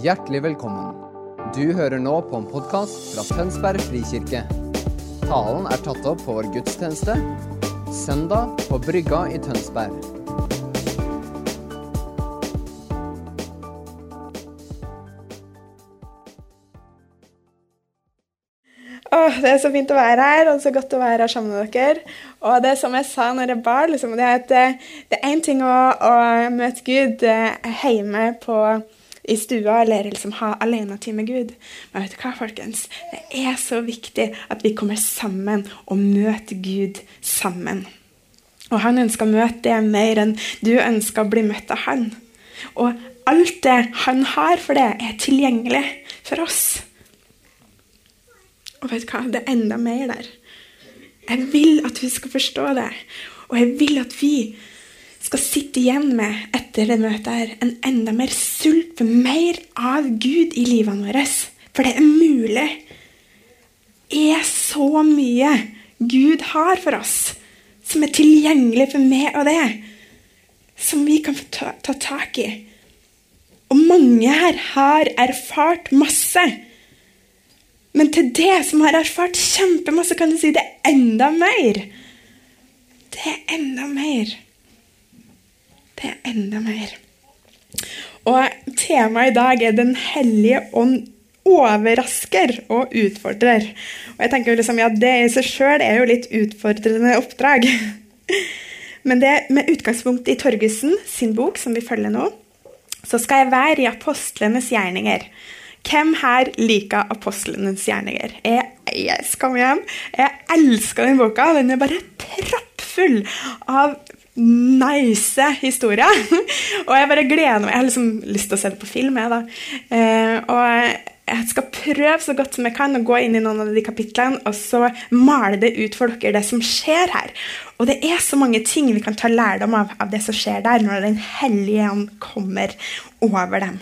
Hjertelig velkommen. Du hører nå på en podkast fra Tønsberg frikirke. Talen er tatt opp på vår gudstjeneste søndag på Brygga i Tønsberg. Åh, det er så fint å være her, og så godt å være her sammen med dere. Og det som jeg sa når jeg bar, liksom, det er at det, det er én ting å, å, møte Gud eh, hjemme på, i stua eller liksom ha alenetid med Gud. Men vet du hva, folkens? Det er så viktig at vi kommer sammen og møter Gud sammen. Og han ønsker å møte deg mer enn du ønsker å bli møtt av han. Og alt det han har for det, er tilgjengelig for oss. Og vet du hva? Det er enda mer der. Jeg vil at vi skal forstå det. Og jeg vil at vi skal sitte igjen med etter det møtet her, en enda mer sult for mer av Gud i livene våre. For det er mulig. Det er så mye Gud har for oss, som er tilgjengelig for meg og det, som vi kan få ta, ta tak i. Og mange her har erfart masse. Men til det som har erfart kjempemasse, kan du si det er enda mer. Det er enda mer. Er enda mer. Og temaet i dag er Den hellige ånd overrasker og utfordrer. Og jeg tenker liksom, ja, Det i seg sjøl er jo litt utfordrende oppdrag. Men det med utgangspunkt i Torgussen sin bok, som vi følger nå, så skal jeg være i apostlenes gjerninger. Hvem her liker apostlenes gjerninger? Jeg, jeg skal hjem. Jeg elsker den boka. Den er bare proppfull av nice historie. og jeg bare gleder meg. Jeg har liksom lyst til å se det på film. Jeg, da. Eh, og jeg skal prøve så godt som jeg kan å gå inn i noen av de kapitlene og så male det ut for dere, det som skjer her. Og det er så mange ting vi kan ta lærdom av, av det som skjer der, når Den hellige ånd kommer over dem.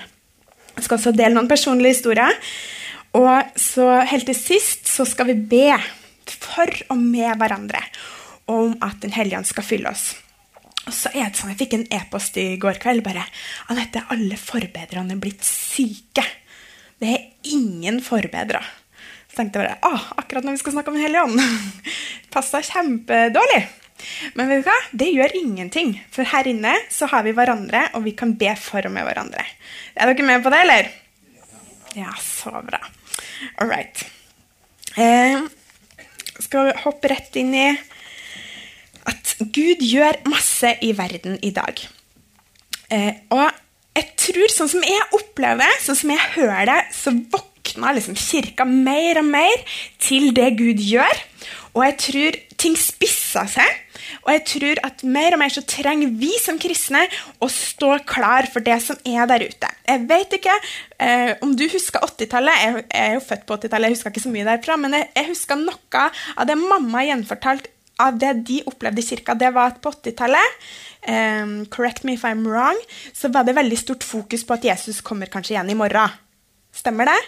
Jeg skal også dele noen personlige historier. Og så helt til sist så skal vi be for og med hverandre om at Den hellige ånd skal fylle oss. Og så er det sånn, Jeg fikk en e-post i går kveld. bare, Anette, alle forbedrerne er blitt syke. Det er ingen forbedra. Så tenkte jeg bare ah, akkurat når vi skal snakke om Den hellige ånd. Passa kjempedårlig. Men vet du hva? det gjør ingenting. For her inne så har vi hverandre, og vi kan be for og med hverandre. Er dere med på det, eller? Ja, så bra. All right. Eh, skal vi hoppe rett inn i Gud gjør masse i verden i dag. Eh, og jeg tror, sånn som jeg opplever sånn som jeg hører det, så våkner liksom kirka mer og mer til det Gud gjør. Og jeg tror ting spisser seg. Og jeg tror at mer og mer så trenger vi som kristne å stå klar for det som er der ute. Jeg vet ikke eh, om du husker 80-tallet. Jeg, jeg, er jo født på 80-tallet, jeg husker ikke så mye derfra. Men jeg, jeg husker noe av det mamma gjenfortalte av det de opplevde kirka. Det var at på 80-tallet um, correct me if I'm wrong, så var det veldig stort fokus på at Jesus kommer kanskje igjen i morgen. Stemmer det?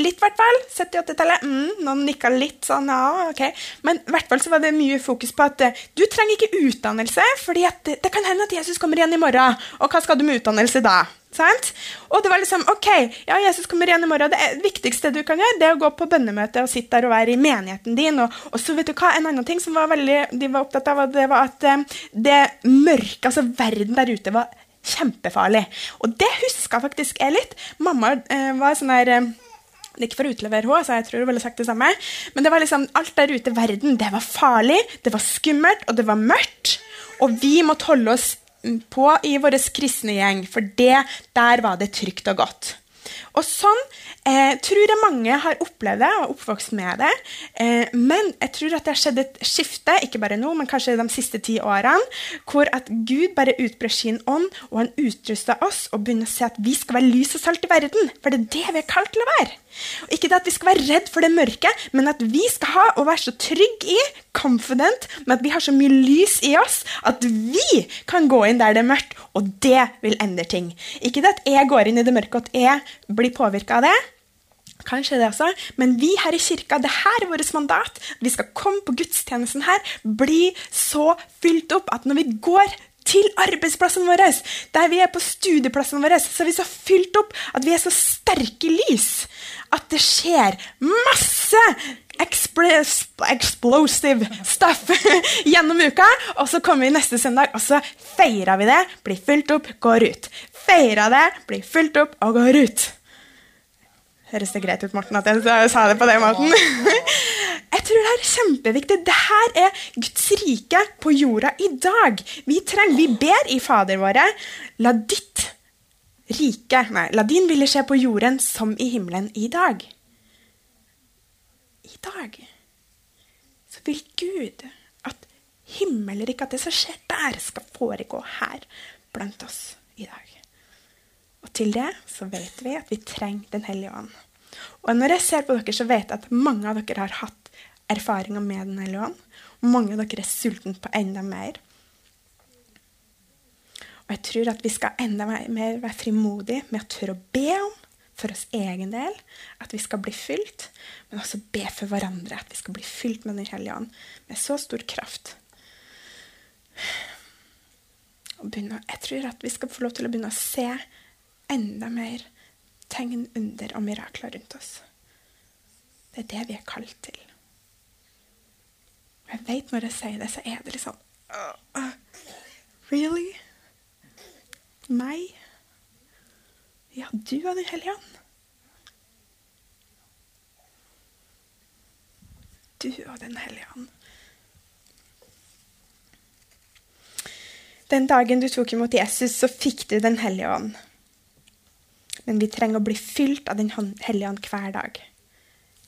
Litt, i hvert fall. 70-80-tallet. Mm, noen nikka litt sånn, ja, ok. Men i hvert fall så var det mye fokus på at uh, du trenger ikke utdannelse, fordi det, det kan hende at Jesus kommer igjen i morgen. Og hva skal du med utdannelse da? Sant? Og det var liksom OK, ja, Jesus kommer igjen i morgen. Det viktigste du kan gjøre, det er å gå på bønnemøte og sitte der og være i menigheten din. Og, og så vet du hva, En annen ting som var veldig, de var opptatt av, det var at um, det mørke, altså verden der ute, var kjempefarlig. Og det huska faktisk jeg litt. Mamma eh, var sånn der er ikke for å utlevere henne, så jeg tror hun ville sagt det samme. Men det var liksom, alt der ute i verden det var farlig, det var skummelt og det var mørkt. Og vi måtte holde oss på i vår kristne gjeng, for det, der var det trygt og godt. Og sånn eh, tror jeg mange har opplevd det og oppvokst med det. Eh, men jeg tror at det har skjedd et skifte, ikke bare nå, men kanskje de siste ti årene, hvor at Gud bare utbrer sin ånd, og han utruster oss og begynner å si at vi skal være lys og salt i verden. For det er det vi er kalt til å være. Ikke at vi skal være redd for det mørke, men at vi skal ha og være så trygge i, confident, med at vi har så mye lys i oss at vi kan gå inn der det er mørkt, og det vil endre ting. Ikke det at jeg går inn i det mørke og at jeg blir påvirka av det. Kanskje det også, men vi her i kirka, det her er vårt mandat. Vi skal komme på gudstjenesten her, bli så fylt opp at når vi går til arbeidsplassen vår, der vi er på studieplassen vår, så er vi så fylt opp at vi er så sterke lys at det skjer masse explosive stuff gjennom uka. Og så kommer vi neste søndag, og så feirer vi det, blir fulgt opp, går ut. Feirer det, blir fulgt opp og går ut. Høres det greit ut, Morten, at jeg sa det på den måten? Jeg tror det er kjempeviktig. Dette er Guds rike på jorda i dag. Vi trenger, vi ber i Fader våre, la ditt rike, nei, la din vilje skje på jorden som i himmelen i dag. I dag så vil Gud at himmelriket, at det som skjer der, skal foregå her blant oss i dag. Og til det så vet vi at vi trenger Den hellige ånd. Og når jeg ser på dere, så vet jeg at mange av dere har hatt erfaringer med Den hellige ånd. Mange av dere er sultne på enda mer. Og jeg tror at vi skal enda mer være frimodige med å tørre å be om for oss egen del at vi skal bli fylt, men også be for hverandre at vi skal bli fylt med Den hellige ånd med så stor kraft. Begynne, jeg tror at vi skal få lov til å begynne å se enda mer tegn, under og mirakler rundt oss. Det er det vi er kalt til. Jeg vet når jeg sier det, så er det liksom uh, uh, Really? Meg? Ja, du og Den hellige ånd. Du og Den hellige ånd. Den dagen du tok imot Jesus, så fikk du Den hellige ånd. Men vi trenger å bli fylt av Den hellige ånd hver dag.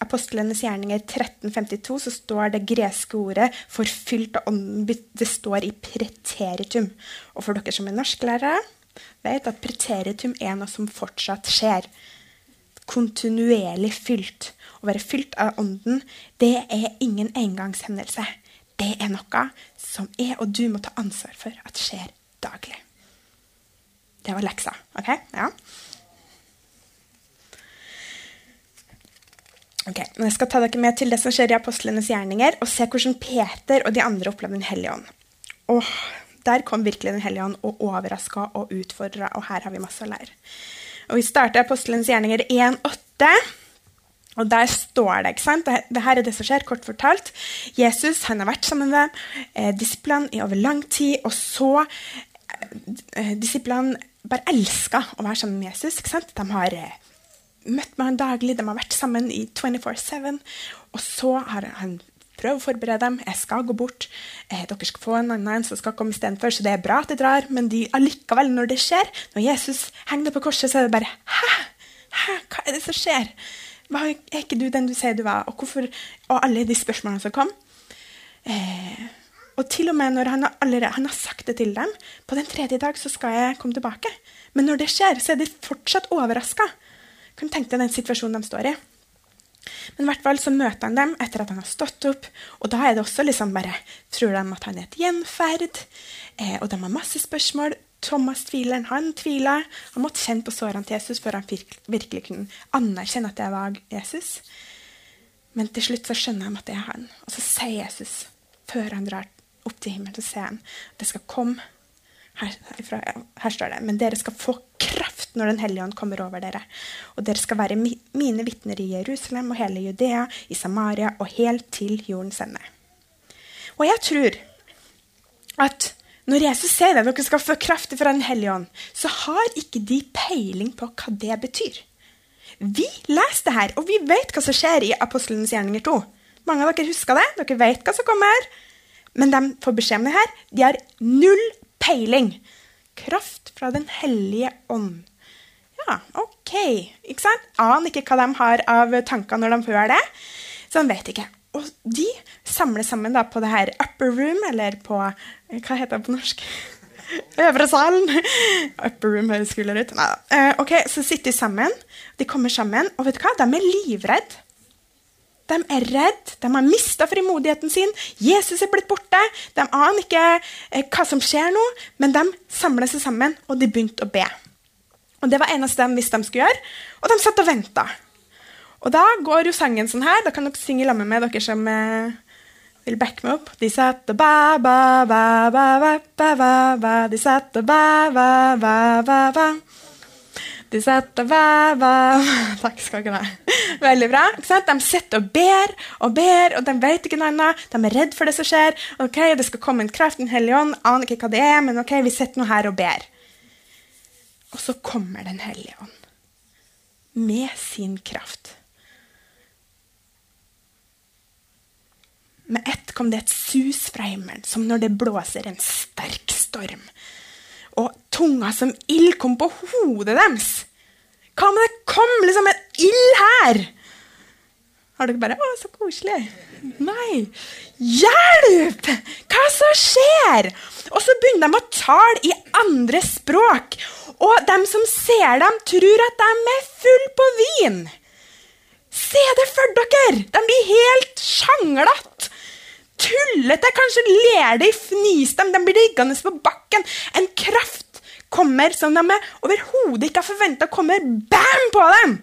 Apostlenes gjerninger 1352 så står det greske ordet 'forfylt av ånden'. Det står i preteritum. Og for dere som er norsklærere, vet at preteritum er noe som fortsatt skjer. Kontinuerlig fylt. Å være fylt av ånden, det er ingen engangshendelse. Det er noe som jeg og du må ta ansvar for at skjer daglig. Det var leksa. ok? Ja. Ok, Jeg skal ta dere med til det som skjer i apostlenes gjerninger, og se hvordan Peter og de andre opplevde Den hellige ånd. Og Der kom virkelig Den hellige ånd og overraska og utfordra, og her har vi masse å lære. Og Vi starter Apostelens gjerninger 1,8. Og der står det ikke sant? Det, her er det som skjer, kort fortalt. Jesus han har vært sammen med eh, disiplene i over lang tid, og så eh, Disiplene bare elska å være sammen med Jesus. ikke sant? De har eh, møtt med han daglig, de har vært sammen i 24-7. Og så har han prøvd å forberede dem. Jeg skal gå bort. Eh, dere skal få en annen som skal komme istedenfor. Så det er bra at jeg drar, men de, allikevel, når det skjer, når Jesus henger på korset, så er det bare Hæ? Hæ? Hva er det som skjer? Hva, er ikke du den du sier du var? Og hvorfor? Og alle de spørsmålene som kom. Eh, og til og med når han har, allerede, han har sagt det til dem På den tredje dag så skal jeg komme tilbake. Men når det skjer, så er de fortsatt overraska. Kan du tenke deg den situasjonen de står i? Men i hvert fall så møter han dem etter at han har stått opp. Og da er det også liksom bare Tror de at han er et gjenferd? Eh, og de har masse spørsmål. Thomas tviler, han tviler. Han måtte kjenne på sårene til Jesus før han virkelig kunne anerkjenne at det var Jesus. Men til slutt så skjønner de at det er han. Og så sier Jesus, før han drar opp til himmelen, så sier han at det skal komme her, herfra, her, står det Men dere skal få kraft når Den hellige ånd kommer over dere. Og dere skal være mi, mine vitner i Jerusalem og hele Judea, i Samaria og helt til jordens ende. Og jeg tror at når Jesus sier det, dere skal få kraft fra Den hellige ånd, så har ikke de peiling på hva det betyr. Vi leser det her, og vi vet hva som skjer i Apostlenes gjerninger 2. Mange av dere husker det. Dere vet hva som kommer. Men de får beskjed om det her. De har null peiling. Kraft fra Den hellige ånd. Ja, OK. Ikke sant? Aner ikke hva de har av tanker når de hører det. Så de vet ikke. Og de samles sammen da på det her upper room, eller på Hva heter det på norsk? Øvre salen. Upper room høres kulere ut. Nei. Uh, ok, Så sitter de sammen. De kommer sammen, og vet du hva? De er livredde. De er redde, de har mista frimodigheten sin. Jesus er blitt borte. De aner ikke eh, hva som skjer nå, men de samler seg sammen, og de begynte å be. Og Det var eneste de visste de skulle gjøre, og de satt og venta. Og da går jo sangen sånn her. Da kan dere synge sammen med dere som eh, vil backe meg opp. De satt og ba, ba, ba, ba, ba, ba, ba, ba. De satt og ba, ba, ba, ba, ba. De sitter ba, ba Takk skal dere ha. Veldig bra. De sitter og ber og ber, og de vet ikke noe annet. De er redd for det som skjer. ok, Det skal komme en kraft, en hellig ånd. Aner ikke hva det er, men ok, vi sitter nå her og ber. Og så kommer Den hellige ånd med sin kraft. Med ett kom det et sus fra himmelen, som når det blåser en sterk storm. Og tunga som ild kom på hodet deres. Hva om det kom liksom en ild her? Har dere bare 'Å, så koselig'? Nei. Hjelp! Hva så skjer? Og så begynner de å tale i andre språk. Og de som ser dem, tror at de er full på vin. Se det for dere! De blir helt sjanglete. Tullete. Kanskje ler de, fniser dem, de blir liggende på bakken. En kraft kommer som de overhodet ikke har forventa kommer bam på dem.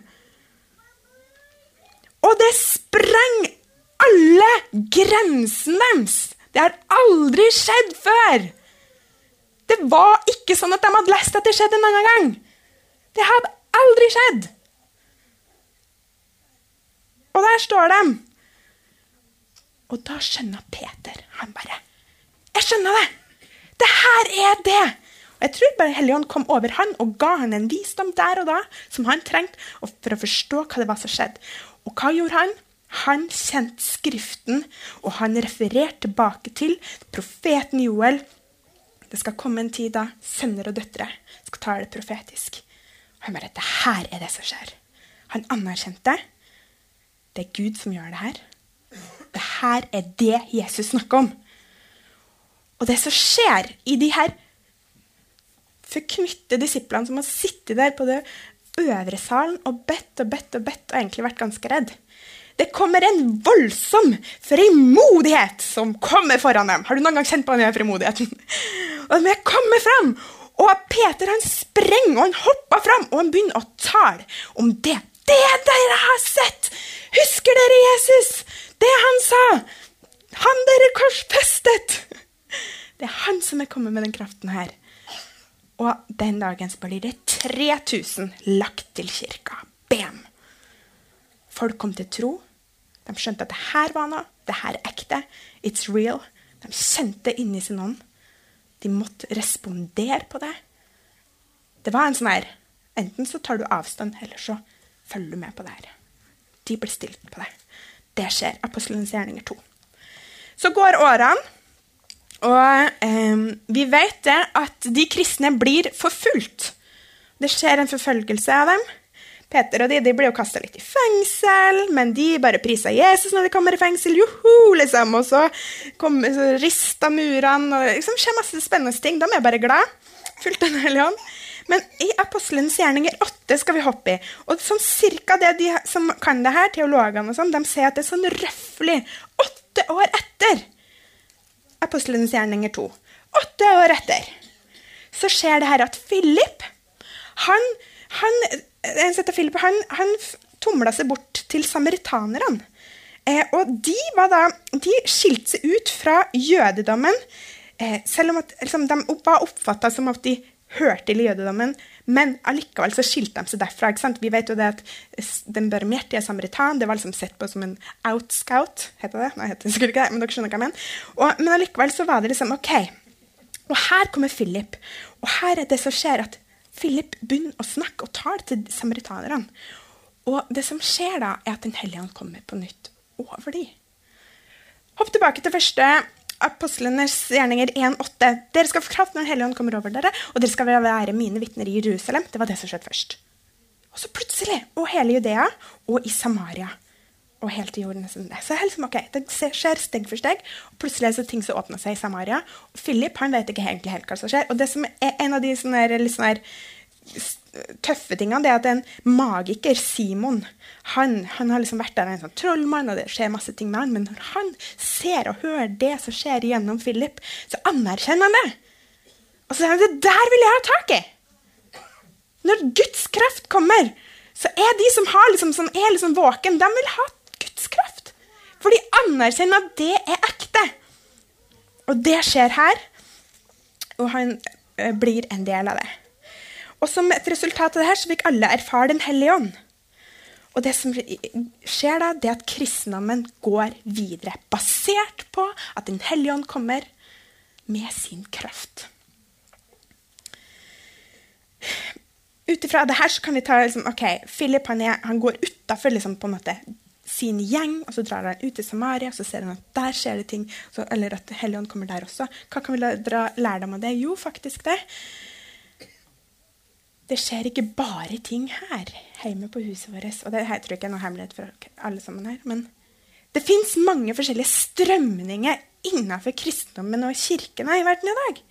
Og det sprenger alle grensene deres. Det har aldri skjedd før. Det var ikke sånn at de hadde lest at det skjedde en annen gang. Det hadde aldri skjedd. Og der står de. Og da skjønner Peter Han bare Jeg skjønner det! Det her er det! Og Jeg tror bare Helligånd kom over han og ga han en visdom der og da som han trengte for å forstå hva det var som skjedde. Og hva gjorde han? Han kjente Skriften, og han refererte tilbake til profeten Joel. Det skal komme en tid da sønner og døtre skal tale profetisk. Og han bare Det her er det som skjer. Han anerkjente det er Gud som gjør det her. Det her er det Jesus snakker om. Og det som skjer i de her forknytte disiplene som har sittet der på det øvre salen og bedt og bedt og bedt og egentlig vært ganske redd Det kommer en voldsom frimodighet som kommer foran dem. Har du noen gang kjent på den frimodigheten? Og de kommer fram, og Peter han sprenger og han hopper fram og han begynner å tale om det. Det dere har sett! Husker dere Jesus? Det han sa! Han dere korsfestet! Det er han som er kommet med den kraften her. Og den dagen så blir det 3000 lagt til kirka. Bam! Folk kom til tro. De skjønte at det her var noe. Det her er ekte. It's real. De kjente inni sin ånd. De måtte respondere på det. Det var en sånn her Enten så tar du avstand, eller så følger med på det her. De blir stilt på det. Det skjer. Apostelens gjerninger 2. Så går årene. Og eh, vi vet det at de kristne blir forfulgt. Det skjer en forfølgelse av dem. Peter og de, de blir jo kasta litt i fengsel, men de bare priser Jesus når de kommer i fengsel. Joho, liksom. Og så, så rister murene, og liksom skjer masse spennende ting. De er bare glad. Fullt av Den hellige ånd. Men i Apostelens gjerninger 8 skal vi hoppe i. Og sånn cirka det de som kan det her, teologene og sånn, de sier at det er sånn røftlig åtte år etter Apostelens gjerninger 2. Åtte år etter så skjer det her at Philip han, han, Philip, han, han tumla seg bort til samaritanerne. Eh, og de, da, de skilte seg ut fra jødedommen, eh, selv om at, liksom, de var oppfatta som at de hørte til jødedommen, men allikevel så skilte de seg derfra. ikke sant? Vi vet jo det at Den barmhjertige samaritan det var liksom sett på som en outscout. Heter det? Nei, heter det sikkert ikke det, men dere skjønner hva jeg mener. Og, men allikevel så var det liksom OK. Og her kommer Philip. Og her er det som skjer, at Philip begynner å snakke og tale til samaritanerne. Og det som skjer da, er at Den hellige ånd kommer på nytt over dem. Hopp tilbake til første apostlenes gjerninger 1,8. Dere skal få kraft når Den hellige ånd kommer over dere, og dere skal være mine vitner i Jerusalem. Det var det som skjedde først. Og så plutselig, og hele Judea, og i Samaria. Og helt til jorden. Så liksom, ok, Det skjer steg for steg. og Plutselig er det ting som åpner seg i Samaria. Og Philip han vet ikke egentlig helt hva som skjer. Og det som er en av de sånne, litt sånne tøffe tingene, det er at en magiker, Simon, han, han, har liksom vært der en sånn trollmann, og det skjer masse ting med han, men når han ser og hører det som skjer gjennom Philip, så anerkjenner han det. Og så sier han det der vil jeg ha tak i! Når Guds kraft kommer, så er de som liksom, sånn, er liksom våken, de vil ha Guds kraft. For de anerkjenner at det er ekte. Og det skjer her, og han eh, blir en del av det. Og som et resultat av det her så fikk alle erfare Den hellige ånd. Og det som skjer da, det er at kristendommen går videre, basert på at Den hellige ånd kommer med sin kraft. Ut ifra det her så kan vi ta liksom, ok, Philip han, er, han går utafor liksom, sin gjeng, og så drar han ut til Samaria, og så ser han at der skjer det ting. Så, eller at Helligånd kommer der også. Hva kan vi dra lærdom av det? Jo, faktisk det. Det skjer ikke bare ting her hjemme på huset vårt. Og det her tror jeg ikke er noe hemmelighet for alle sammen her. Men det fins mange forskjellige strømninger innenfor kristendommen og kirkene i verden i dag.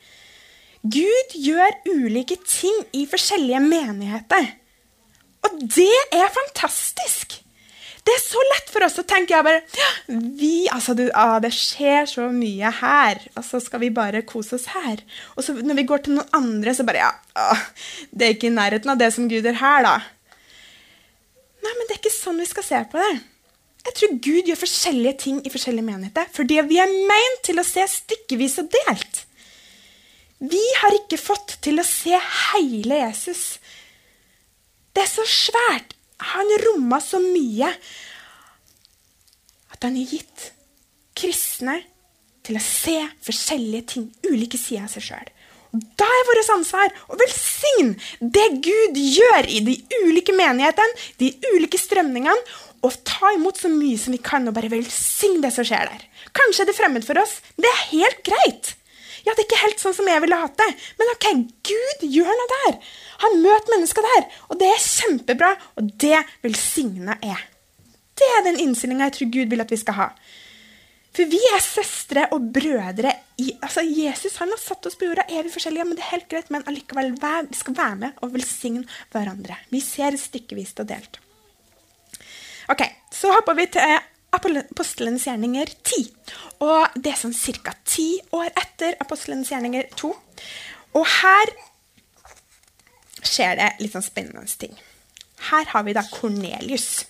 Gud gjør ulike ting i forskjellige menigheter. Og det er fantastisk! Det er så lett for oss å tenke ja, bare, vi, altså, du, ah, Det skjer så mye her, og så skal vi bare kose oss her. Og så når vi går til noen andre, så bare ja, ah, Det er ikke i nærheten av det som Gud er her, da. Nei, men det er ikke sånn vi skal se på det. Jeg tror Gud gjør forskjellige ting i forskjellige menigheter fordi vi er meint til å se stykkevis og delt. Vi har ikke fått til å se hele Jesus. Det er så svært. Han romma så mye at han har gitt kristne til å se forskjellige ting, ulike sider av seg sjøl. Da er vårt ansvar å velsigne det Gud gjør i de ulike menighetene, de ulike strømningene, og ta imot så mye som vi kan, og bare velsigne det som skjer der. Kanskje er det fremmed for oss, det er helt greit. Ja, det er ikke helt sånn som jeg ville hatt det, men ok, Gud gjør noe der. Han møter mennesker der, og det er kjempebra, og det velsigner jeg. Det er den innstillinga jeg tror Gud vil at vi skal ha. For vi er søstre og brødre i altså Jesus han har satt oss på jorda. Er vi forskjellige? men det er helt greit, men allikevel, vi skal være med og velsigne hverandre. Vi ser stykkevis og delt. Ok, Så hopper vi til Apostelens gjerninger 10. Og det er sånn ca. ti år etter Apostelens gjerninger 2. Og her skjer det litt sånn spennende ting. Her har vi da Kornelius.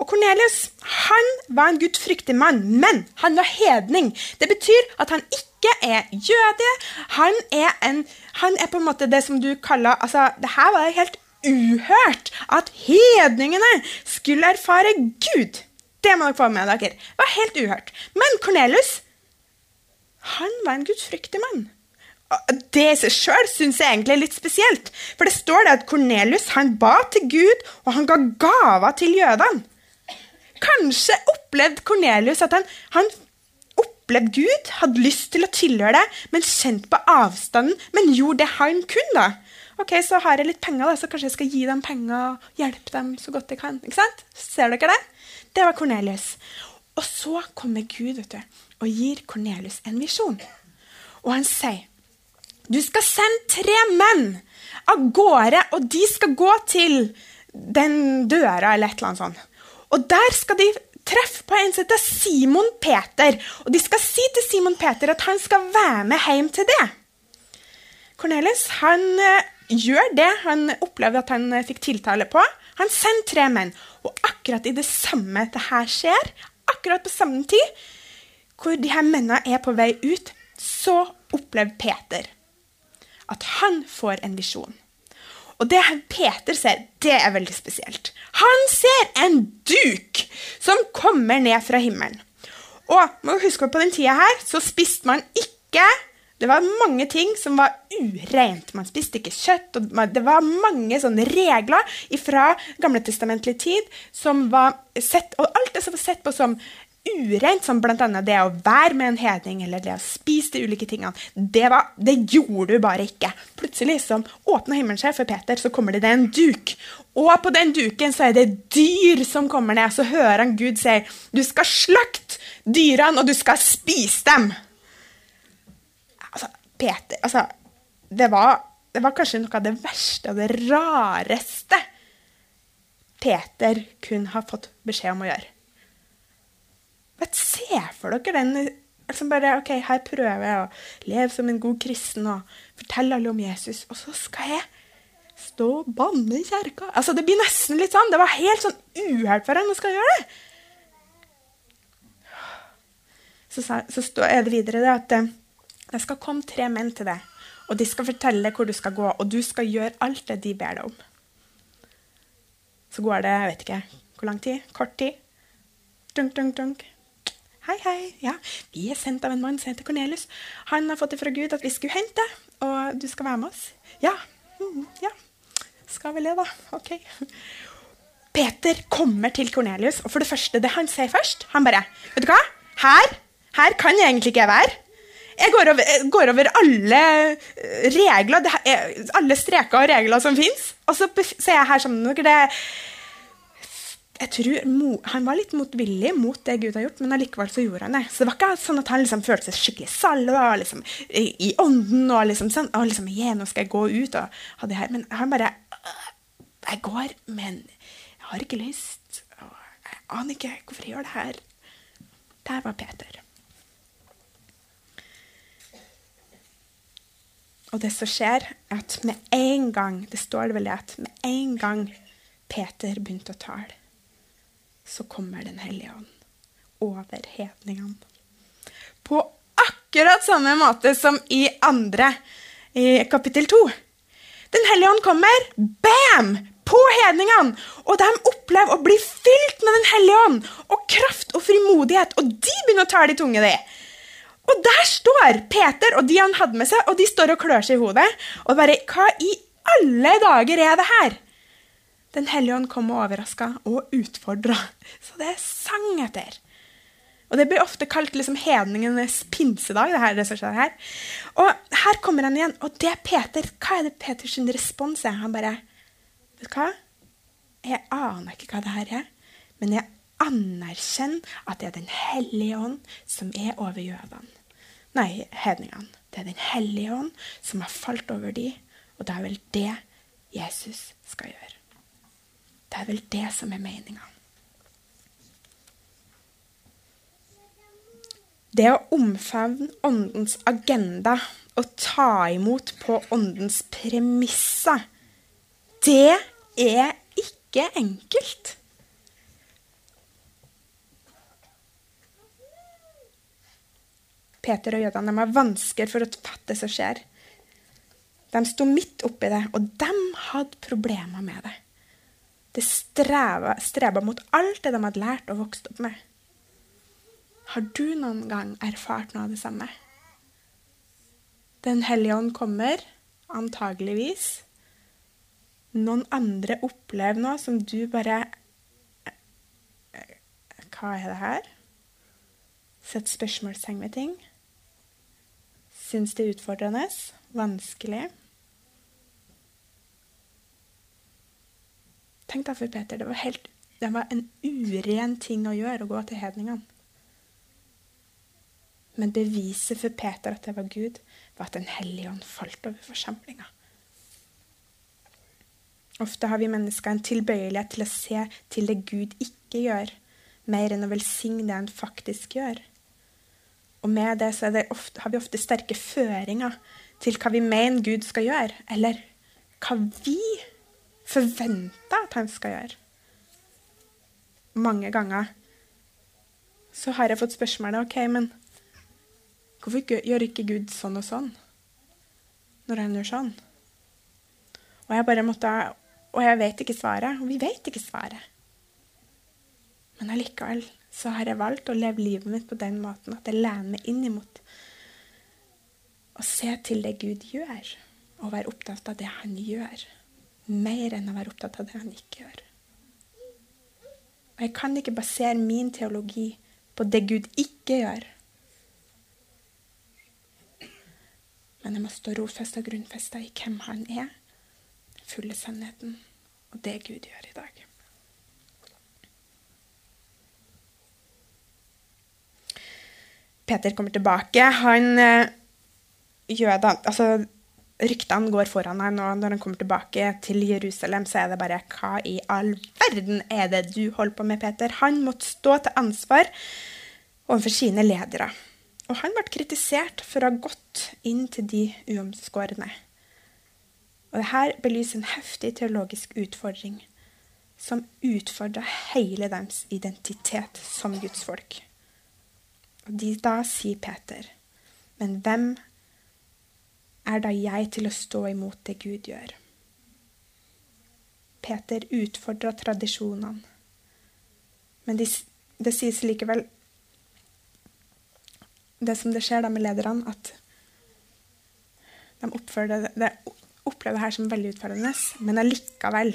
Og Kornelius han var en gudfryktig mann, men han var hedning. Det betyr at han ikke er jøde. Han er, en, han er på en måte det som du kaller altså, det her var helt uhørt at hedningene skulle erfare Gud. Det må dere få med dere. Det var helt uhørt. Men Kornelius han var en gudfryktig mann. Det i seg sjøl syns jeg egentlig er litt spesielt. For det står det at Kornelius han ba til Gud, og han ga gaver til jødene. Kanskje opplevde Kornelius at han, han opplevde Gud, hadde lyst til å tilhøre det, men kjent på avstanden, men gjorde det han kunne. da. Ok, Så har jeg litt penger, da, så kanskje jeg skal gi dem penger og hjelpe dem så godt jeg kan. Ikke sant? Ser dere det? Det var Kornelius. Og så kommer Gud vet du, og gir Kornelius en visjon. Og han sier du skal sende tre menn av gårde, og de skal gå til den døra eller et eller annet sånt. Og der skal de treffe på en som heter Simon Peter. Og de skal si til Simon Peter at han skal være med hjem til det. Cornelis han uh, gjør det han opplevde at han uh, fikk tiltale på. Han sender tre menn. Og akkurat i det samme det her skjer, akkurat på samme tid, hvor de her mennene er på vei ut, så opplever Peter at han får en visjon. Og det Peter ser, det er veldig spesielt. Han ser en duk som kommer ned fra himmelen. Og må huske på den tida her så spiste man ikke Det var mange ting som var ureint. Man spiste ikke kjøtt. og Det var mange sånne regler fra gamletestamentlig tid som var sett, og alt det som var sett på som ureint, som bl.a. det å være med en hedning eller det å spise de ulike tingene, det, var, det gjorde du bare ikke. Plutselig som åpna himmelen seg for Peter, så kommer det en duk. Og på den duken så er det dyr som kommer ned. Så hører han Gud si du skal slakte dyrene, og du skal spise dem. Altså, Peter altså, det var, det var kanskje noe av det verste og det rareste Peter kunne ha fått beskjed om å gjøre. Vet, se for dere den som bare, ok, Her prøver jeg å leve som en god kristen og fortelle alle om Jesus. Og så skal jeg stå og banne i kjerka. Altså, Det blir nesten litt sånn. Det var helt sånn uhelt for henne å skal gjøre det. Så, så, så er det videre det at eh, Det skal komme tre menn til deg, og de skal fortelle deg hvor du skal gå, og du skal gjøre alt det de ber deg om. Så går det jeg vet ikke hvor lang tid. Kort tid. Dunk, dunk, dunk. Hei, hei. Ja, vi er sendt av en mann som heter Kornelius. Han har fått det fra Gud at vi skulle hente, og du skal være med oss. Ja. Mm, ja. Skal vel det, da. OK. Peter kommer til Kornelius, og for det første, det han sier først Han bare Vet du hva? Her, her kan jeg egentlig ikke jeg være. Jeg går over, jeg går over alle regler, er, alle streker og regler som fins. Og så ser jeg her sammen med dere jeg tror Han var litt motvillig mot det Gud har gjort, men allikevel så gjorde han det. Så det var ikke sånn at han liksom følte seg skikkelig salva liksom, i, i, ånden og liksom sånn og liksom, yeah, nå skal jeg gå ut og ha det her. Men han bare Jeg går, men jeg har ikke lyst. Og jeg aner ikke hvorfor jeg gjør det her. Der var Peter. Og det som skjer, er at med en gang det står det vel at med en gang Peter begynte å tale, så kommer Den hellige ånd over hedningene. På akkurat samme måte som i andre i kapittel 2. Den hellige ånd kommer, bam! På hedningene. Og de opplever å bli fylt med Den hellige ånd og kraft og frimodighet. Og de begynner å tale i tunge, de. Og der står Peter og de han hadde med seg, og de står og klør seg i hodet. Og bare Hva i alle dager er det her? Den hellige ånd kom og overraska og utfordra. Så det sang etter. Og Det blir ofte kalt liksom hedningenes pinsedag. det her, det som skjer her. Og her kommer han igjen. Og det Peter, hva er det Peters respons er? Han bare Vet du hva? Jeg aner ikke hva det her er, men jeg anerkjenner at det er Den hellige ånd som er over jødene. Nei, hedningene. Det er Den hellige ånd som har falt over de, og det er vel det Jesus skal gjøre. Det er vel det som er meninga. Det å omfavne åndens agenda og ta imot på åndens premisser, det er ikke enkelt. Peter og jødene har vansker for å fatte det som skjer. De sto midt oppi det, og de hadde problemer med det. Det streba mot alt det de hadde lært og vokst opp med. Har du noen gang erfart noe av det samme? Den hellige ånd kommer, antageligvis. Noen andre opplever noe som du bare Hva er det her? Sett spørsmålstegn ved ting syns det er utfordrende, vanskelig. Tenk deg for Peter, det var, helt, det var en uren ting å gjøre å gå til hedningene. Men beviset for Peter at det var Gud, var at Den hellige ånd falt over forsamlinga. Ofte har vi mennesker en tilbøyelighet til å se til det Gud ikke gjør, mer enn å velsigne det han faktisk gjør. Og med det det ofte, har vi ofte sterke føringer til hva vi mener Gud skal gjøre, eller hva vi forventer at han skal gjøre. Mange ganger så har jeg fått spørsmålet OK, men hvorfor gjør ikke Gud sånn og sånn når han gjør sånn? Og jeg bare måtte, og jeg vet ikke svaret, og vi vet ikke svaret. Men allikevel så har jeg valgt å leve livet mitt på den måten at jeg lener meg inn imot å se til det Gud gjør, og være opptatt av det han gjør, mer enn å være opptatt av det han ikke gjør. Og jeg kan ikke basere min teologi på det Gud ikke gjør. Men jeg må stå rofesta og grunnfesta i hvem han er, fulle sannheten, og det Gud gjør i dag. Peter kommer tilbake. Han eh, gjør da, altså, Ryktene går foran han, og når han kommer tilbake til Jerusalem, så er det bare Hva i all verden er det du holder på med, Peter? Han måtte stå til ansvar overfor sine ledere. Og han ble kritisert for å ha gått inn til de uomskårne. Og dette belyser en heftig teologisk utfordring som utfordrer hele deres identitet som Guds folk. Og de, da sier Peter, men hvem er da jeg til å stå imot det Gud gjør? Peter utfordra tradisjonene. Men de, det sies likevel Det som det skjer da med lederne, at de oppfører det, det, opplever det her som veldig utfordrende, men allikevel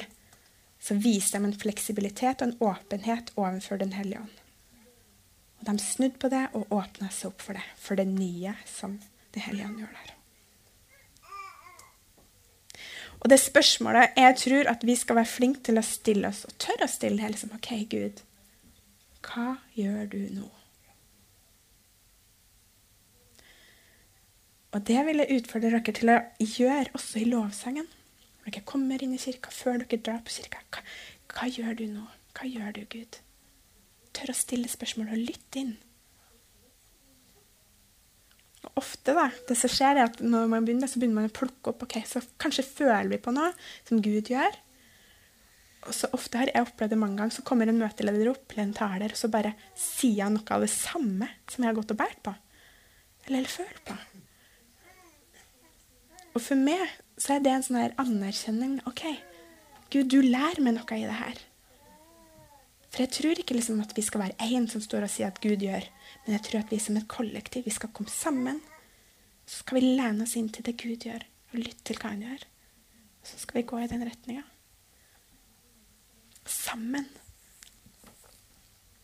så viser de en fleksibilitet og en åpenhet overfor Den hellige ånd. Og De snudde på det og åpna seg opp for det, for det nye som Det hellige ånd gjør der. Og det spørsmålet jeg tror at vi skal være flinke til å stille oss, og tørre å stille, det, liksom OK, Gud, hva gjør du nå? Og det vil jeg utfordre dere til å gjøre også i lovsangen. Når dere kommer inn i kirka, før dere drar på kirka. Hva, hva gjør du nå? Hva gjør du, Gud? Tør å stille spørsmål og lytte inn. Og ofte da, det som skjer er at Når man begynner, så begynner man å plukke opp ok, så Kanskje føler vi på noe som Gud gjør. Og så ofte har jeg opplevd det mange ganger, så kommer en møteleder opp eller en taler, og så bare sier han noe av det samme som jeg har gått og båret på. Eller, eller følt på. Og for meg så er det en sånn her anerkjenning. OK, Gud, du lærer meg noe i det her. For jeg tror ikke liksom at vi skal være én som står og sier at Gud gjør, men jeg tror at vi som et kollektiv vi skal komme sammen. Så skal vi lene oss inn til det Gud gjør, og lytte til hva han gjør. Så skal vi gå i den retninga. Sammen.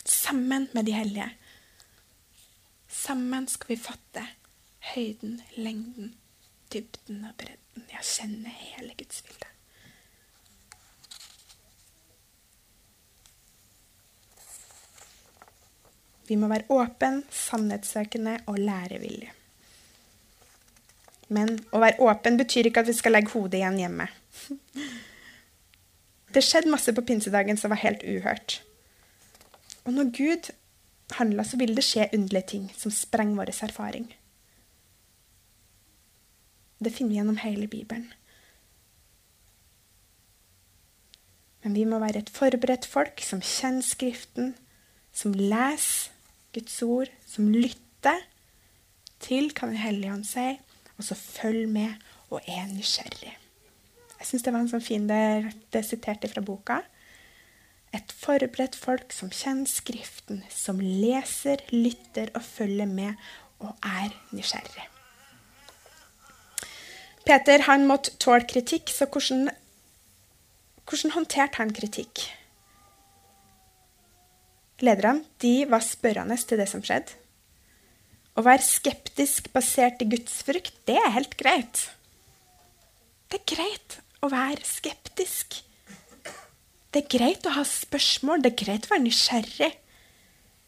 Sammen med de hellige. Sammen skal vi fatte høyden, lengden, dybden og bredden. Jeg kjenner hele Guds bilde. Vi må være åpen, sannhetssøkende og lærevillig. Men å være åpen betyr ikke at vi skal legge hodet igjen hjemme. Det skjedde masse på pinsedagen som var helt uhørt. Og når Gud handla, så vil det skje underlige ting som sprenger vår erfaring. Det finner vi gjennom hele Bibelen. Men vi må være et forberedt folk som kjenner Skriften, som leser Guds ord, som lytter til hva Den hellige ånd sier, og så følger med og er nysgjerrig. Jeg syns det var en sånn fin det, det siterte fra boka. Et forberedt folk som kjenner Skriften, som leser, lytter og følger med og er nysgjerrig. Peter han måtte tåle kritikk, så hvordan, hvordan håndterte han kritikk? Lederne de var spørrende til det som skjedde. Å være skeptisk basert i gudsfrykt, det er helt greit. Det er greit å være skeptisk. Det er greit å ha spørsmål, det er greit å være nysgjerrig.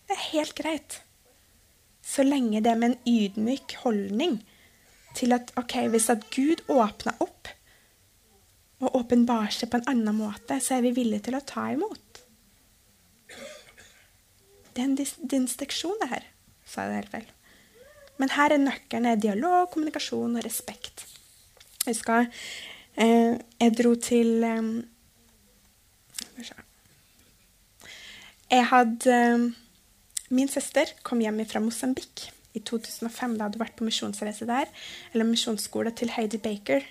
Det er helt greit. Så lenge det er med en ydmyk holdning til at ok, hvis at Gud åpner opp og åpenbarer seg på en annen måte, så er vi villige til å ta imot. Det er en distinksjon, det her, sa jeg det helt feil. Men her er nøkkelen dialog, kommunikasjon og respekt. Jeg husker eh, jeg dro til eh, Jeg hadde eh, Min søster kom hjem fra Mosambik i 2005. Da hadde hun vært på misjonsreise der. Eller misjonsskole til Heidi Baker.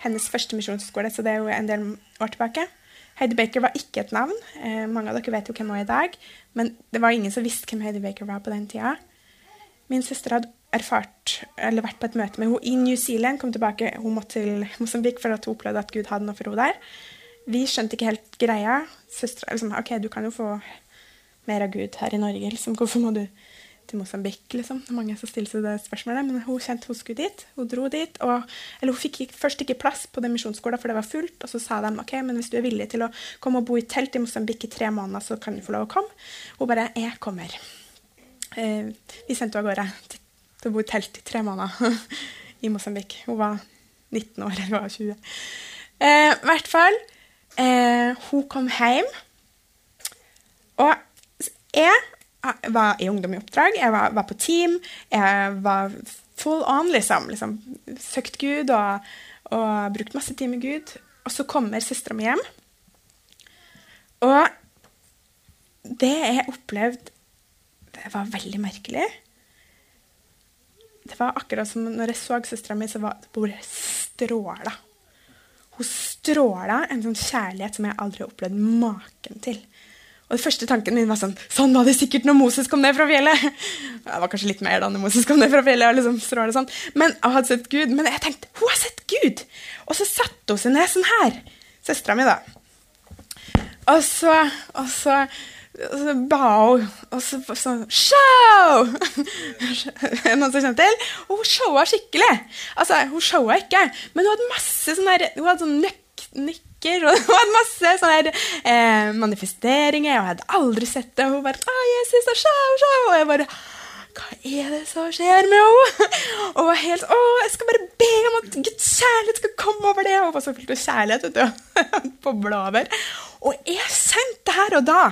Hennes første misjonsskole, så det er jo en del år tilbake. Heidi Baker var ikke et navn. Eh, mange av dere vet jo hvem hun er i dag. Men det var ingen som visste hvem Heidi Baker var på den tida. Min søster hadde erfart, eller vært på et møte med henne i New Zealand. kom tilbake, Hun måtte til Mosambik for at hun opplevde at Gud hadde noe for henne der. Vi skjønte ikke helt greia. Søstera liksom, OK, du kan jo få mer av Gud her i Norge. Liksom. Hvorfor må du til Mosambik, liksom. Det er mange som stiller seg det spørsmålet. Men hun kjente hun skulle dit. Hun dro dit. Og, eller hun fikk først ikke plass på den misjonsskolen, for det var fullt. Og så sa de ok, men hvis du er villig til å komme og bo i telt i Mosambik i tre måneder, så kan du få lov å komme. Hun bare Jeg kommer. Eh, vi sendte henne av gårde til, til, å bo i telt i tre måneder i Mosambik. Hun var 19 år, eller var 20. Eh, hvert fall. Eh, hun kom hjem. Og jeg jeg var i Ungdom i oppdrag, jeg var, var, på team, jeg var full on, liksom. liksom søkt Gud og, og brukt masse tid med Gud. Og så kommer søstera mi hjem. Og det jeg opplevde Det var veldig merkelig. det var akkurat som når jeg så søstera mi, så var det bare stråla. Hun stråla en sånn kjærlighet som jeg aldri har opplevd maken til. Og den første tanken min var sånn Sånn var det sikkert når Moses kom ned fra fjellet! Det var kanskje litt mer da når Moses kom ned fra fjellet. og liksom stråle sånn. Men jeg hadde sett Gud. Men jeg tenkte hun har sett Gud! Og så satte hun seg ned sånn her. Søstera mi, da. Og så, og så og så ba hun og så sånn Show! Noen som kjenner til? Og hun showa skikkelig. Altså, Hun showa ikke, men hun hadde masse sånn der, hun hadde sånn nøk, nikker og hun hadde masse sånne eh, manifesteringer. Og jeg hadde aldri sett det. Og hun bare Å, Jesus, og show, show. Og jeg bare hva er det som skjer med henne? Og var helt Å, jeg skal bare be om at Guds kjærlighet skal komme over det. Og så fylte av kjærlighet, vet du. Bobla over. Og jeg sendte her og da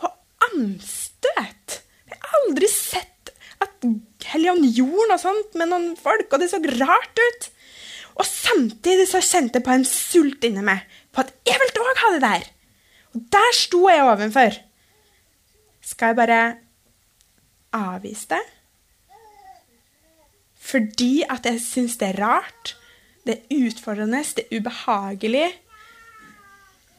På anstøt. Jeg har aldri sett at Helligånd gjorde noe sånt med noen folk, og det så rart ut. Og samtidig så kjente jeg på en sult inni meg på at jeg ville òg ha det der. Og der sto jeg ovenfor. Skal jeg bare avvise det? Fordi at jeg syns det er rart, det er utfordrende, det er ubehagelig.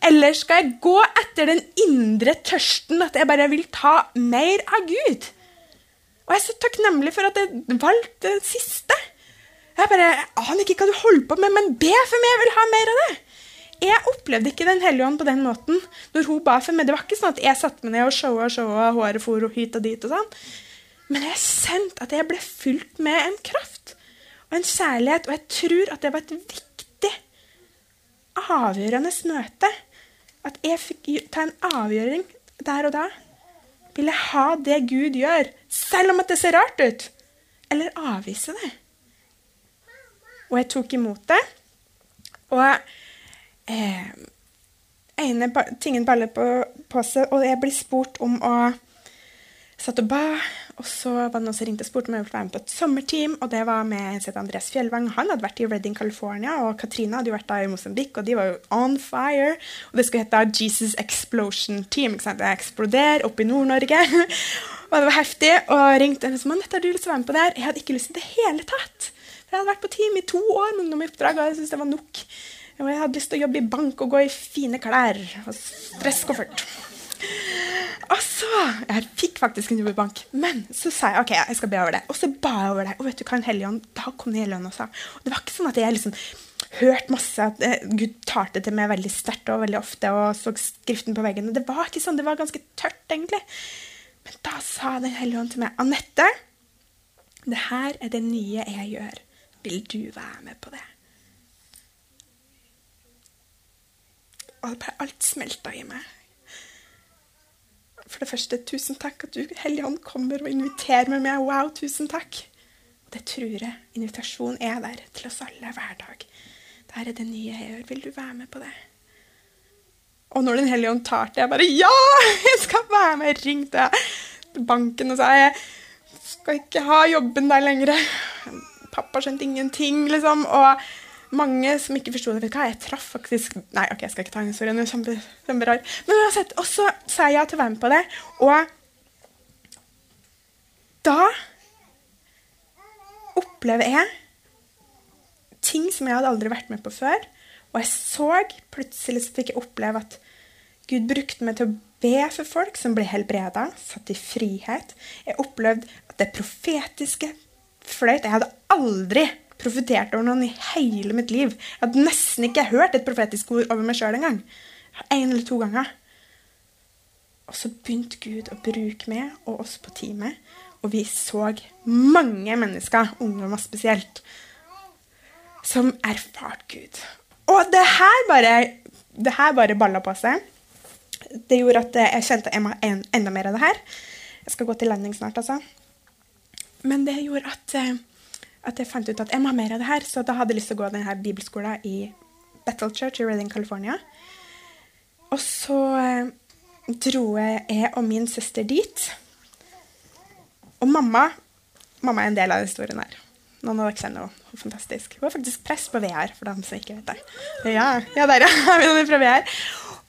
Eller skal jeg gå etter den indre tørsten, at jeg bare vil ta mer av Gud? Og jeg er så takknemlig for at jeg valgte det siste. Jeg bare aner ikke hva du holder på med, men be for meg, jeg vil ha mer av det. Jeg opplevde ikke Den hellige ånd på den måten når hun ba for meg. Det var ikke sånn at jeg satte meg ned og showa og showa, håret for hit og dit og sånn. Men jeg sendte at jeg ble fylt med en kraft og en kjærlighet, og jeg tror at det var et viktig, avgjørende møte. At jeg fikk ta en avgjøring der og da. Vil jeg ha det Gud gjør, selv om at det ser rart ut? Eller avvise det? Og jeg tok imot det. Og eh, ene tingen baller på, på seg, og jeg blir spurt om å Satt og ba, og så var det noen som ringte og spurte om jeg ville være med på et sommerteam. Og det var med som Andreas Fjellvang. Han hadde vært i Redding, California, og Katrine hadde jo vært der i Mosambik, og de var jo on fire. Og det skulle hete Jesus Explosion Team. ikke sant? Det eksploderer oppe i Nord-Norge. og det var heftig. Og ringte henne og sa har du lyst til å være med på det her? Jeg hadde ikke lyst til det hele tatt. Jeg hadde vært på team i to år med Ungdom i oppdrag, og jeg syntes det var nok. Og jeg hadde lyst til å jobbe i bank og gå i fine klær og stresskoffert. Og så Jeg fikk faktisk en jobb i bank, men så sa jeg ok, jeg skal be over det. Og så ba jeg over det. Og vet du hva en hellig ånd Da kom Den hellige ånd og sa. Og det var ikke sånn at jeg liksom hørte masse at eh, Gud talte til meg veldig sterkt og veldig ofte og så skriften på veggen. Det var ikke sånn. Det var ganske tørt, egentlig. Men da sa Den hellige ånd til meg, Anette, det her er det nye jeg gjør. Vil du være med på det? Og alt smelta i meg. For det første, tusen takk at du, Hellige Ånd, kommer og inviterer meg med. Wow, tusen takk. Og det tror jeg invitasjon er der til oss alle hver dag. Dette er det nye jeg gjør. Vil du være med på det? Og når Den hellige ånd tar til, jeg bare Ja! Jeg skal være med! Jeg ringte banken og sa jeg skal ikke ha jobben der lenger. Pappa skjønte ingenting, liksom. Og mange som ikke forsto det. Vet du hva, jeg traff faktisk Nei, ok, jeg skal ikke ta historien. Det er kjempe, kjemperar. Men uansett, og så sa jeg ja til å være med på det. Og da opplever jeg ting som jeg hadde aldri vært med på før. Og jeg så plutselig så fikk jeg oppleve at Gud brukte meg til å be for folk som ble helbreda, satt i frihet. Jeg opplevde at det profetiske fløyt. Jeg hadde aldri profetert over noen i hele mitt liv. Jeg hadde nesten ikke hørt et profetisk ord over meg sjøl engang. En eller to ganger. Og så begynte Gud å bruke meg og oss på teamet. Og vi så mange mennesker, ungdommer spesielt, som erfarte Gud. Og det her bare, det her bare balla på seg. Det gjorde at jeg kjente jeg må enda mer av det her. Jeg skal gå til landing snart, altså. Men det gjorde at eh, at jeg fant ut at jeg må ha mer av det her. Så da hadde jeg lyst til å gå denne bibelskolen i Battle Church i Reading, California. Og så eh, dro jeg og min søster dit. Og mamma Mamma er en del av historien her. Noen av dere kjenner henne. Hun er fantastisk. Hun er faktisk prest på VR, for dem som ikke vet det. Ja, ja der, ja. Vi er fra VR.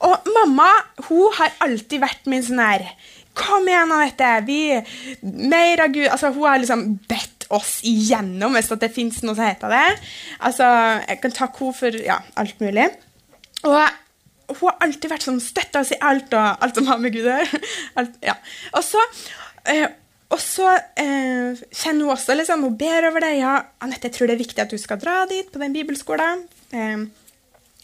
Og mamma hun har alltid vært min sånn her Kom igjen, Anette! Vi, mer av Gud Altså, hun har liksom bedt oss igjennom, hvis det fins noe som heter det. Altså, Jeg kan takke henne for ja, alt mulig. Og hun har alltid vært sånn støtta oss i alt og alt som har med Gud å. Ja. Og så, eh, og så eh, kjenner hun også liksom, Hun ber over det. Ja, Anette, jeg tror det er viktig at du skal dra dit på den bibelskolen. Eh,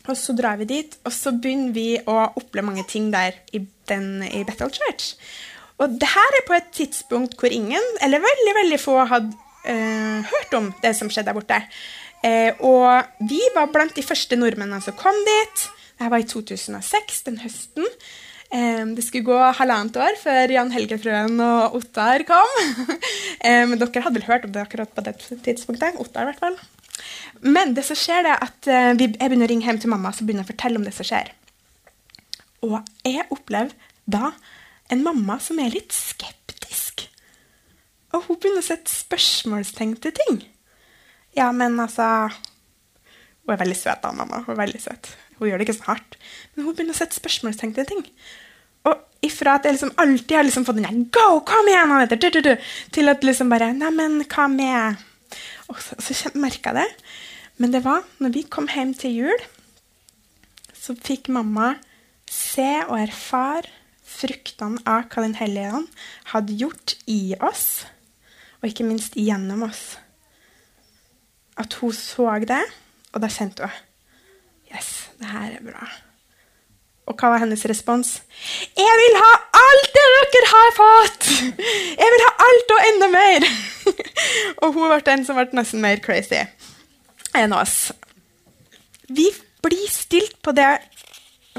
og så drar vi dit, og så begynner vi å oppleve mange ting der i, den, i Bethel Church. Og det her er på et tidspunkt hvor ingen, eller veldig veldig få, hadde eh, hørt om det som skjedde der borte. Eh, og vi var blant de første nordmennene som kom dit. Dette var i 2006, den høsten. Eh, det skulle gå halvannet år før Jan Helge Frøen og Ottar kom. eh, men dere hadde vel hørt om det akkurat på det tidspunktet? Ottar, i hvert fall. Men det som skjer er at eh, jeg begynner å ringe hjem til mamma så begynner jeg å fortelle om det som skjer. Og jeg opplever da en mamma som er litt skeptisk. Og hun begynner å sette spørsmålstegn til ting. Ja, men altså Hun er veldig søt, da, mamma. Hun er veldig søt. Hun gjør det ikke så hardt. Men hun begynner å sette spørsmålstegn til ting. Og ifra at jeg liksom alltid har liksom fått den der Go, kom igjen! Til at liksom bare Neimen, hva med Og så, så merka jeg det. Men det var når vi kom hjem til jul, så fikk mamma se og erfare fruktene av hva Den hellige ånd hadde gjort i oss, og ikke minst gjennom oss. At hun så det, og da kjente hun Yes, det her er bra. Og hva var hennes respons? Jeg vil ha alt det dere har fått! Jeg vil ha alt og enda mer! og hun ble den som ble nesten mer crazy enn oss. Vi blir stilt på det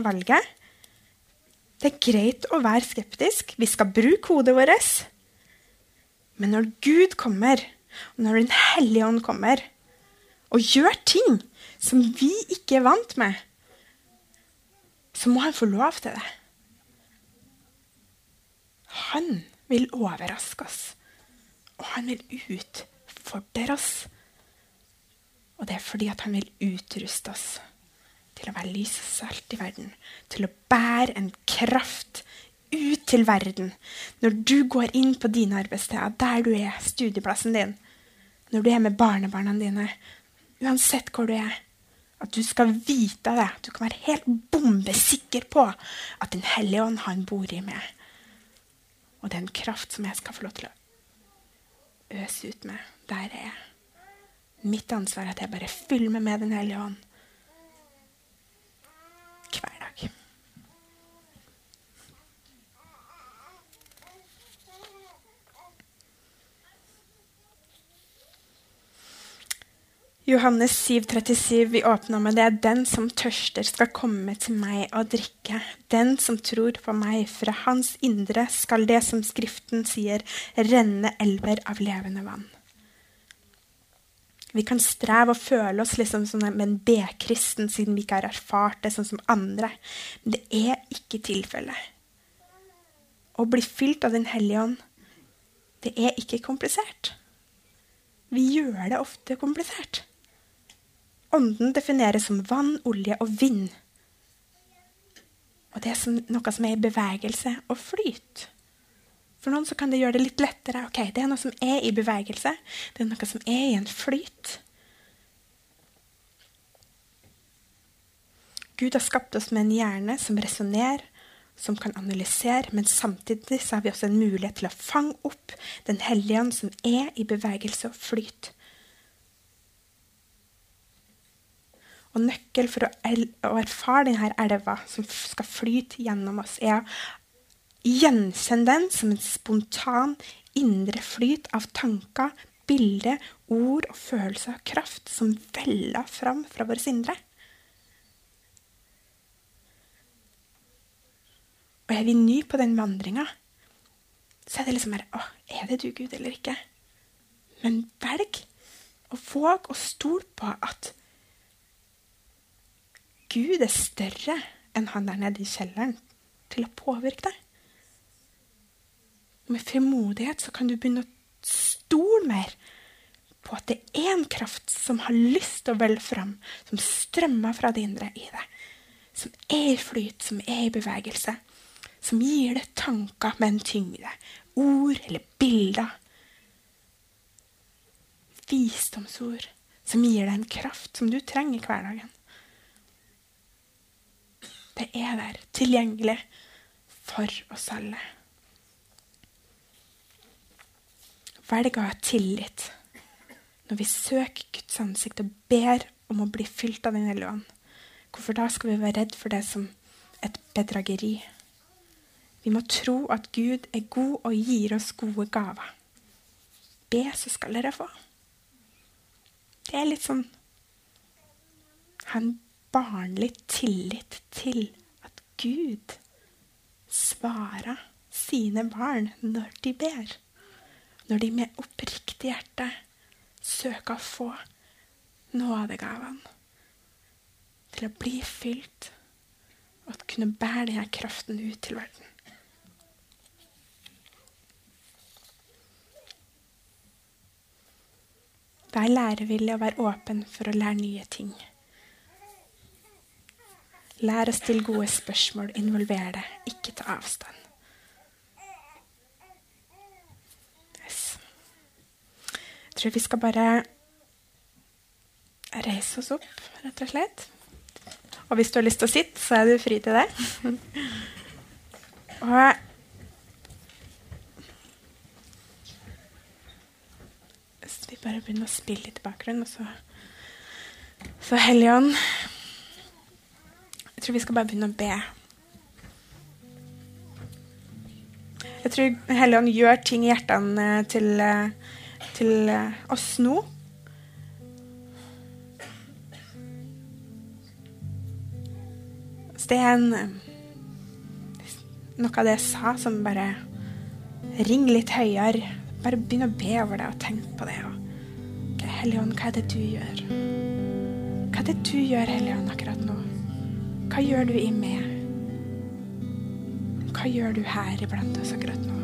valget. Det er greit å være skeptisk. Vi skal bruke hodet vårt. Men når Gud kommer, og når Den hellige ånd kommer og gjør ting som vi ikke er vant med, så må han få lov til det. Han vil overraske oss, og han vil utfordre oss. Og det er fordi han vil utruste oss til å være lys og salt i verden. Til å bære en kraft ut til verden. Når du går inn på dine arbeidssteder, der du er, studieplassen din, når du er med barnebarna dine, uansett hvor du er, at du skal vite det. Du kan være helt bombesikker på at Den hellige ånd, han bor i meg. Og det er en kraft som jeg skal få lov til å øse ut med der er jeg. Mitt ansvar er at jeg bare fyller meg med Den hellige ånd hver dag. Johannes 7,37, vi åpner med det. Den som tørster, skal komme til meg og drikke. Den som tror på meg, fra hans indre skal det som Skriften sier, renne elver av levende vann. Vi kan streve og føle oss liksom som en B-kristen siden vi ikke har erfart det sånn som andre. Men det er ikke tilfellet. Å bli fylt av Den hellige ånd, det er ikke komplisert. Vi gjør det ofte komplisert. Ånden defineres som vann, olje og vind. Og det er noe som er i bevegelse og flyt. For noen kan det gjøre det litt lettere. Ok, Det er noe som er i bevegelse. Det er noe som er i en flyt. Gud har skapt oss med en hjerne som resonnerer, som kan analysere, men samtidig har vi også en mulighet til å fange opp Den hellige ånd som er i bevegelse og flyt. Og nøkkel for å, å erfare denne elva som skal flyte gjennom oss, er å gjenkjenne den som en spontan indre flyt av tanker, bilder, ord og følelser av kraft som veller fram fra vårt indre. Og er vi ny på den vandringa, så er det liksom bare Å, er det du, Gud, eller ikke? Men velg og våg å stole på at Gud er større enn han der nede i kjelleren til å påvirke deg. Med frimodighet så kan du begynne å stole mer på at det er en kraft som har lyst til å velle fram, som strømmer fra det indre i deg. Som er i flyt, som er i bevegelse. som gir deg tanker med en tyngde. Ord eller bilder. Visdomsord som gir deg en kraft som du trenger i hverdagen. Det er der, tilgjengelig for oss alle. Velg å ha tillit når vi søker Guds ansikt og ber om å bli fylt av Den hellige ånd. Hvorfor da skal vi være redd for det som et bedrageri? Vi må tro at Gud er god og gir oss gode gaver. Be, så skal dere få. Det er litt sånn Han barnlig tillit til at Gud svarer sine barn når de ber. Når de med oppriktig hjerte søker å få nådegavene til å bli fylt og kunne bære denne kraften ut til verden. Vær lærevillig å være åpen for å lære nye ting. Lær å stille gode spørsmål, involver deg, ikke ta avstand. Yes. Jeg tror vi skal bare reise oss opp, rett og slett. Og hvis du har lyst til å sitte, så er du fri til det. og Hvis vi bare begynner å spille litt i bakgrunnen, så Så Helligånd Jeg tror vi skal bare begynne å be. Jeg tror Helligånd gjør ting i hjertene til, til oss nå. Så det er en, noe av det jeg sa, som bare Ring litt høyere. Bare begynn å be over det og tenk på det. Okay, Helligånd, hva er det du gjør? Hva er det du gjør, Helligånd, akkurat nå? Hva gjør du i meg? Hva gjør du her iblant oss akkurat nå?